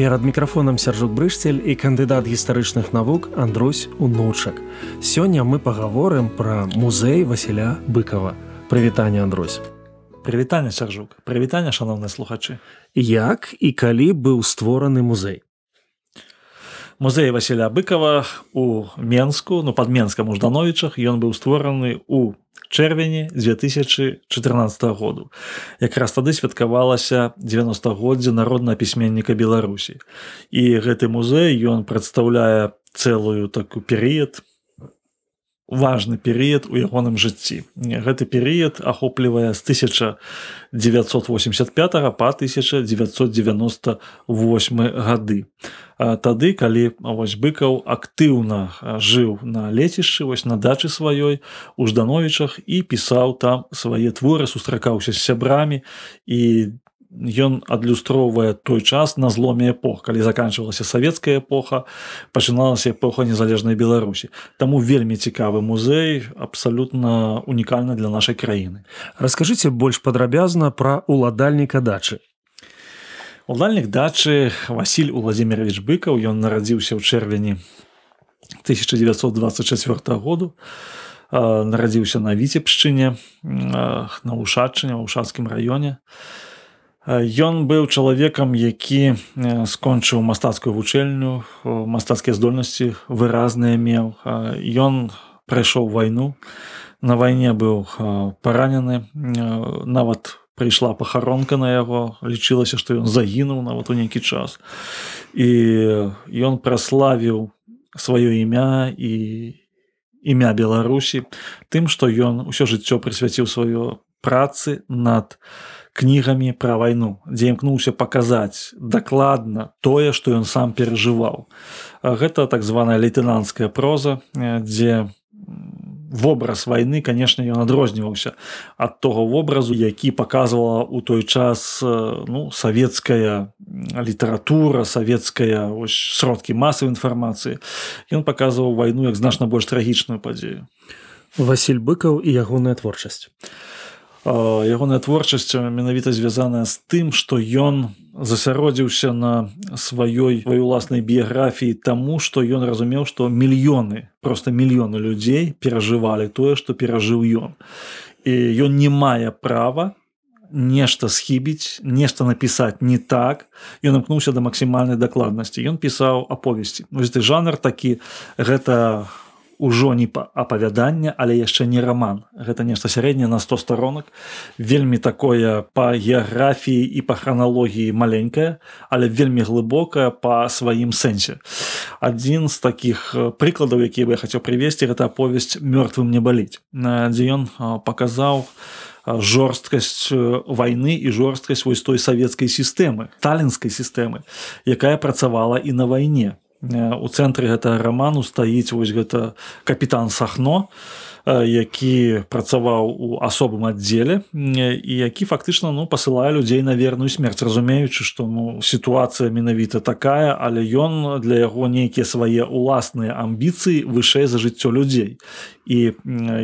Перад мікрафонам сяржук брышцель і кандыдат гістарычных навук Андрусь унучак. Сёння мы пагаворым пра музей Васіля быкова. Прывітанне Андрусь. Прывітанне сяржук, прывітанне шаноўныя слухачы. Як і калі быў створаны музей. Музей Васіля быкова у Менску, ну пад Менскам у Ждановічах ён быў створаны ў чэрвені 2014 году. Якраз тады святкавалася 90годдзе народнага пісьменніка Беларусі. І гэты музей ён прадстаўляе цэлую таку перыяд, важны перыяд у ягоным жыцці. Гэты перыяд ахоплівае з 1985 па 1998 гады. Тады, калі вось быкаў актыўна жыў на лецішчы вось на дачы сваёй у ждановічах і пісаў там свае творы, сустракаўся з сябрамі і ён адлюстроўвае той час на зломе эпох. Калі заканчивалася савецкая эпоха пачыналася эпоха незалежнай беларусі. Таму вельмі цікавы музей абсалютна унікальна для нашай краіны. Расскажыце больш падрабязна пра уладальніка дачы. Уладальнік дачы Васіль владимирович быкаў. Ён нарадзіўся ў чэрвені 1924 году. Нарадзіўся на віцебшчыне на ушадчыне ў ушацкім раёне. а Ён быў чалавекам, які скончыў мастацкую вучэльню, мастацкія здольнасці выразныя меў. Ён прайшоў вайну. На вайне быў паранены. Нават прыйшла пахаронка на яго, лічылася, што ён загінуў нават у нейкі час. І ён праславіў сваё імя і імя Беларусі тым, што ён усё жыццё прысвяціў сваё працы над, кнігамі пра вайну дзе імкнуўся паказаць дакладна тое што ён сам перажываў. Гэта так званая лейтэнанцкая проза дзе вобраз вайны канешне ён адрозніваўся ад того вобразу які паказвала ў той час ну савецкая літаратура савецкая сродкі масавай інфармацыі. Ён паказваў вайну як значна больш трагічную падзею. Васіль быкаў і ягоная творчасць ягоная творчасць менавіта звязаная з тым што ён засяродзіўся на сваёй сваёй уласнай біяграфіі таму што ён разумеў што мільёны просто мільёны людзей перажывалі тое што перажыў ён. І ён не мае права нешта схібіць нешта напісаць не так. Ён імкнуўся да максімальнай дакладнасці. Ён пісаў аповесці. Вось ты жанр такі гэта у ўжо не па апавядання але яшчэ не раман. Гэта нешта сярэдняе на 100 сторонок вельмі такое па геаграфіі і па храналогіі маленькая але вельмі глыбокая па сваім сэнсе. Адзін з таких прыкладаў якія бы я хацеў прывесці гэта аповесць мёртвым не баліць дзе ён паказаў жорсткасць вайны і жорсткасць вось той савецкай сістэмы талінскай сістэмы якая працавала і на вайне у цэнтры гэтага раману стаіць вось гэта капітан сахно які працаваў у асобым аддзеле і які фактычна ну пасылае людзей на верную смерць разумеючы што ну сітуацыя менавіта такая але ён для яго нейкія свае уласныя амбіцыі вышэй за жыццё людзей. І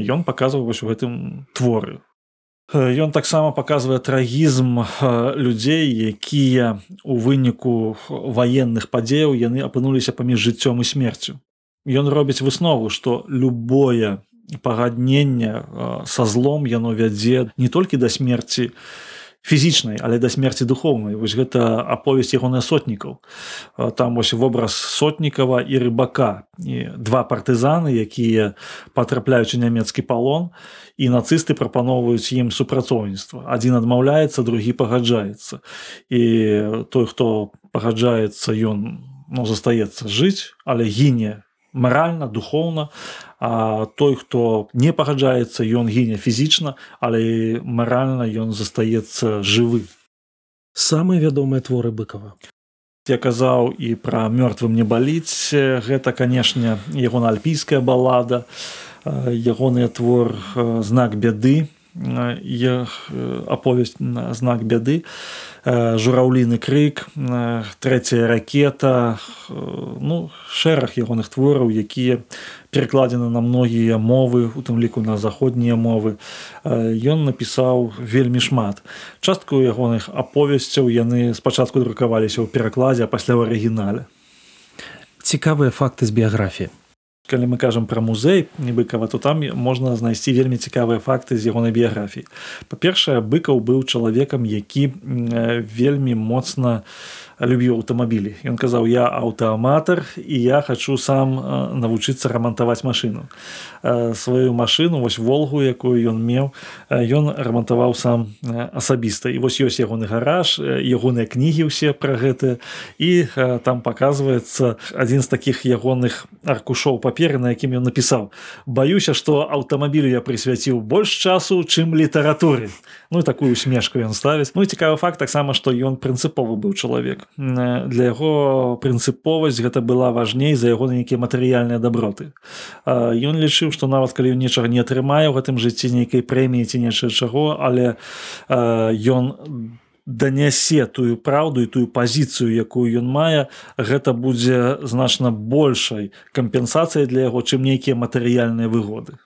ён паказваў вось у гэтым творы Ён таксама паказвае трагізм людзей, якія у выніку ваенных падзеяў яны апынуліся паміж жыццём і смерцю. Ён робіць выснову, што любое пагадненне са злом яно вядзе не толькі да смерці, фізічнай але да смерці духовнай вось гэта аповесць ягоная сотнікаў. Там вось вобраз сотнікава і рыбака. І два партызаны якія патрапляюць у нямецкі палон і нацысты прапаноўваюць ім супрацоўніцтва. Адзін адмаўляецца другі пагаджаецца. І той хто пагаджаецца ён ну застаецца жыць але гіне маральна духоўна а той хто не пагаджаецца ён гіне фізічна але маральна ён застаецца жывы. Самыя вядомыя творы быкова я казаў і пра мёртвым не баліць гэта канешне ягона альпійская балада ягоны твор знак бяды аповесць на знак бяды жураўліны крык трэцяя ракета ну шэраг ягоных твораў якія перакладзены на многія мовы у тым ліку на заходнія мовы. Ён напісаў вельмі шмат. Частку ягоных аповесцяў яны спачатку друкаваліся ў перакладзе пасля ў арыгінале. Цікавыя факты з біяграфіі калі мы кажам пра музей небыкава то там можна знайсці вельмі цікавыя факты з ягонай біяграфіі. Па-першае быкаў быў чалавекам які вельмі моцна любіў аўтамабілі. Ён казаў я аўтааматар і я хачу сам навучыцца рамантаваць машыну сваю машыну вось волгу якую ён меў ён рамантаваў сам асабіста. І вось ёсць ягоны гараж ягоныя кнігі ўсе пра гэты і там паказваецца адзін з такіх ягоных аркушоў паперы на якім ён напісаў. Баюся што аўтамабілю я прысвяціў больш часу чым літаратуры. Ну такую смешку ён ставіць. Ну цікавы факт таксама што ён прынцыповы быў чалавек. Для яго прынцыповасць гэта была важней за яго нейкія матэрыяльныя даброты. Ён лічыў што нават калі ён нечага не атрымае ў гэтым жыцці нейкай прэміі ці нечага чаго але ён данясе тую праўду і тую пазіцыю якую ён мае гэта будзе значна большай кампенсацыяй для яго чым нейкія матэрыяльныя выгоды.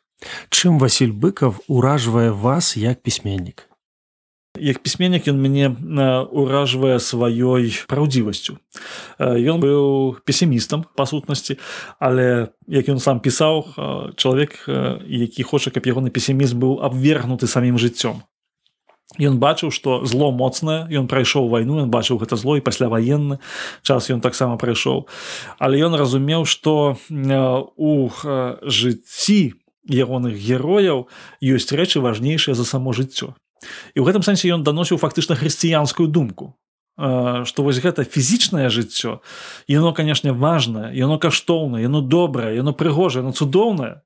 Чым Васіль быков уражвае вас як пісьменнік? Як пісьменнік ён мяне ўражвае сваёй праўдзівасцю. Ён быў песімістам па сутнасці але як ён сам пісаў чалавек які хоча каб ягоны песімізм быў абвергнуты самім жыццём Ён бачыў што зло моцнае ён прайшоў вайну ён бачыў гэта зло і пасляваенны час ён таксама прайшоў. Але ён разумеў што у жыцці ягоных герояў ёсць рэчы важнейшыя за само жыццё. І ў гэтым сэнсе ён даносіў фактычна хрысціянскую думку што вось гэта фізічнае жыццё яно канешне важнае яно каштоўнае яно добрае яно прыгожае яно цудоўнае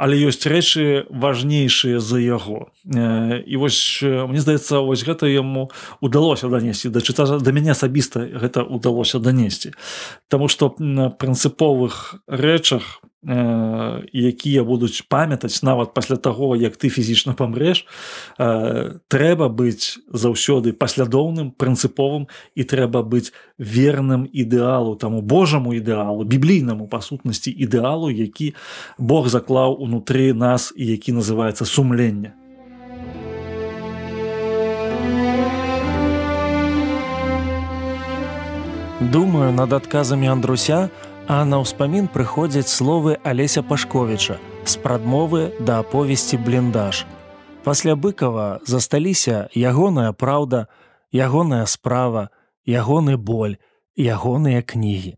але ёсць рэчы важнейшыя за яго. І вось мне здаецца вось гэта яму удалося данесці. Да чыта да мяне асабіста гэта удалося данесці. Таму што на прынцыповых рэчах якія будуць памятаць нават пасля таго як ты фізічна памрэш э, трэба быць заўсёды паслядоўным прынцыповым і трэба быць верным ідэалу таму божаму ідэалу біблійнаму па сутнасці ідэалу які Бог заклаў унутры нас і які называется сумленне. Думаю над адказамі андруся у А на ўспамін прыходзяць словы Алеся Пашковіча з прадмовы да аповесці бліндаж. Пасля быкава засталіся ягоная праўда, ягоная справа, ягоны боль, ягоныя кнігі.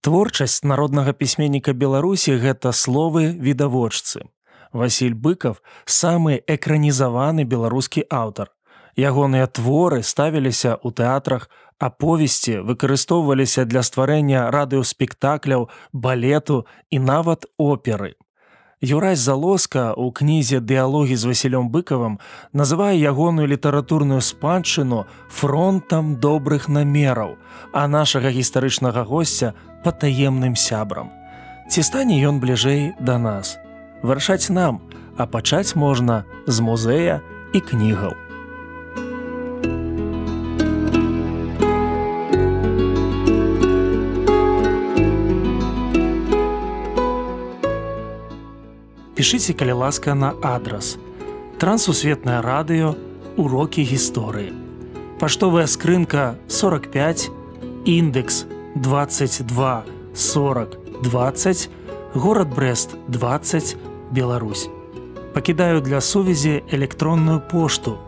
Творчасць народнага пісьменніка Беларусі гэта словы відавочцы. Васіль быков самы экранізаваны беларускі аўтар. Ягоныя творы ставіліся ў тэатрах, аповесці выкарыстоўваліся для стварэння радыёспектакляў, балету і нават оперы. Юрай залоска ў кнізе дыалогі з Васілём быкавым называе ягоную літаратурную спадчыну фронтам добрых намераў, а нашага гістарычнага госця патаемным сябрам. Ці стане ён бліжэй да нас. Вырашаць нам, а пачаць можна з музея і кнігаў. Пішыце калі ласка на адрас. Трансусветнае радыё урокі гісторыі. Паштовая скрынка 45 індекс 22 40 20 город брест 20 Беларусь. Пакідаю для сувязі электронную пошту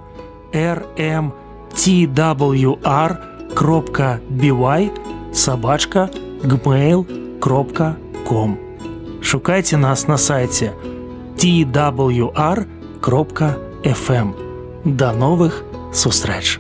rm twr кропка бівай сабачка gmail кропка com. Шукайце нас на сайте у twr.fm. До новых сустрэч!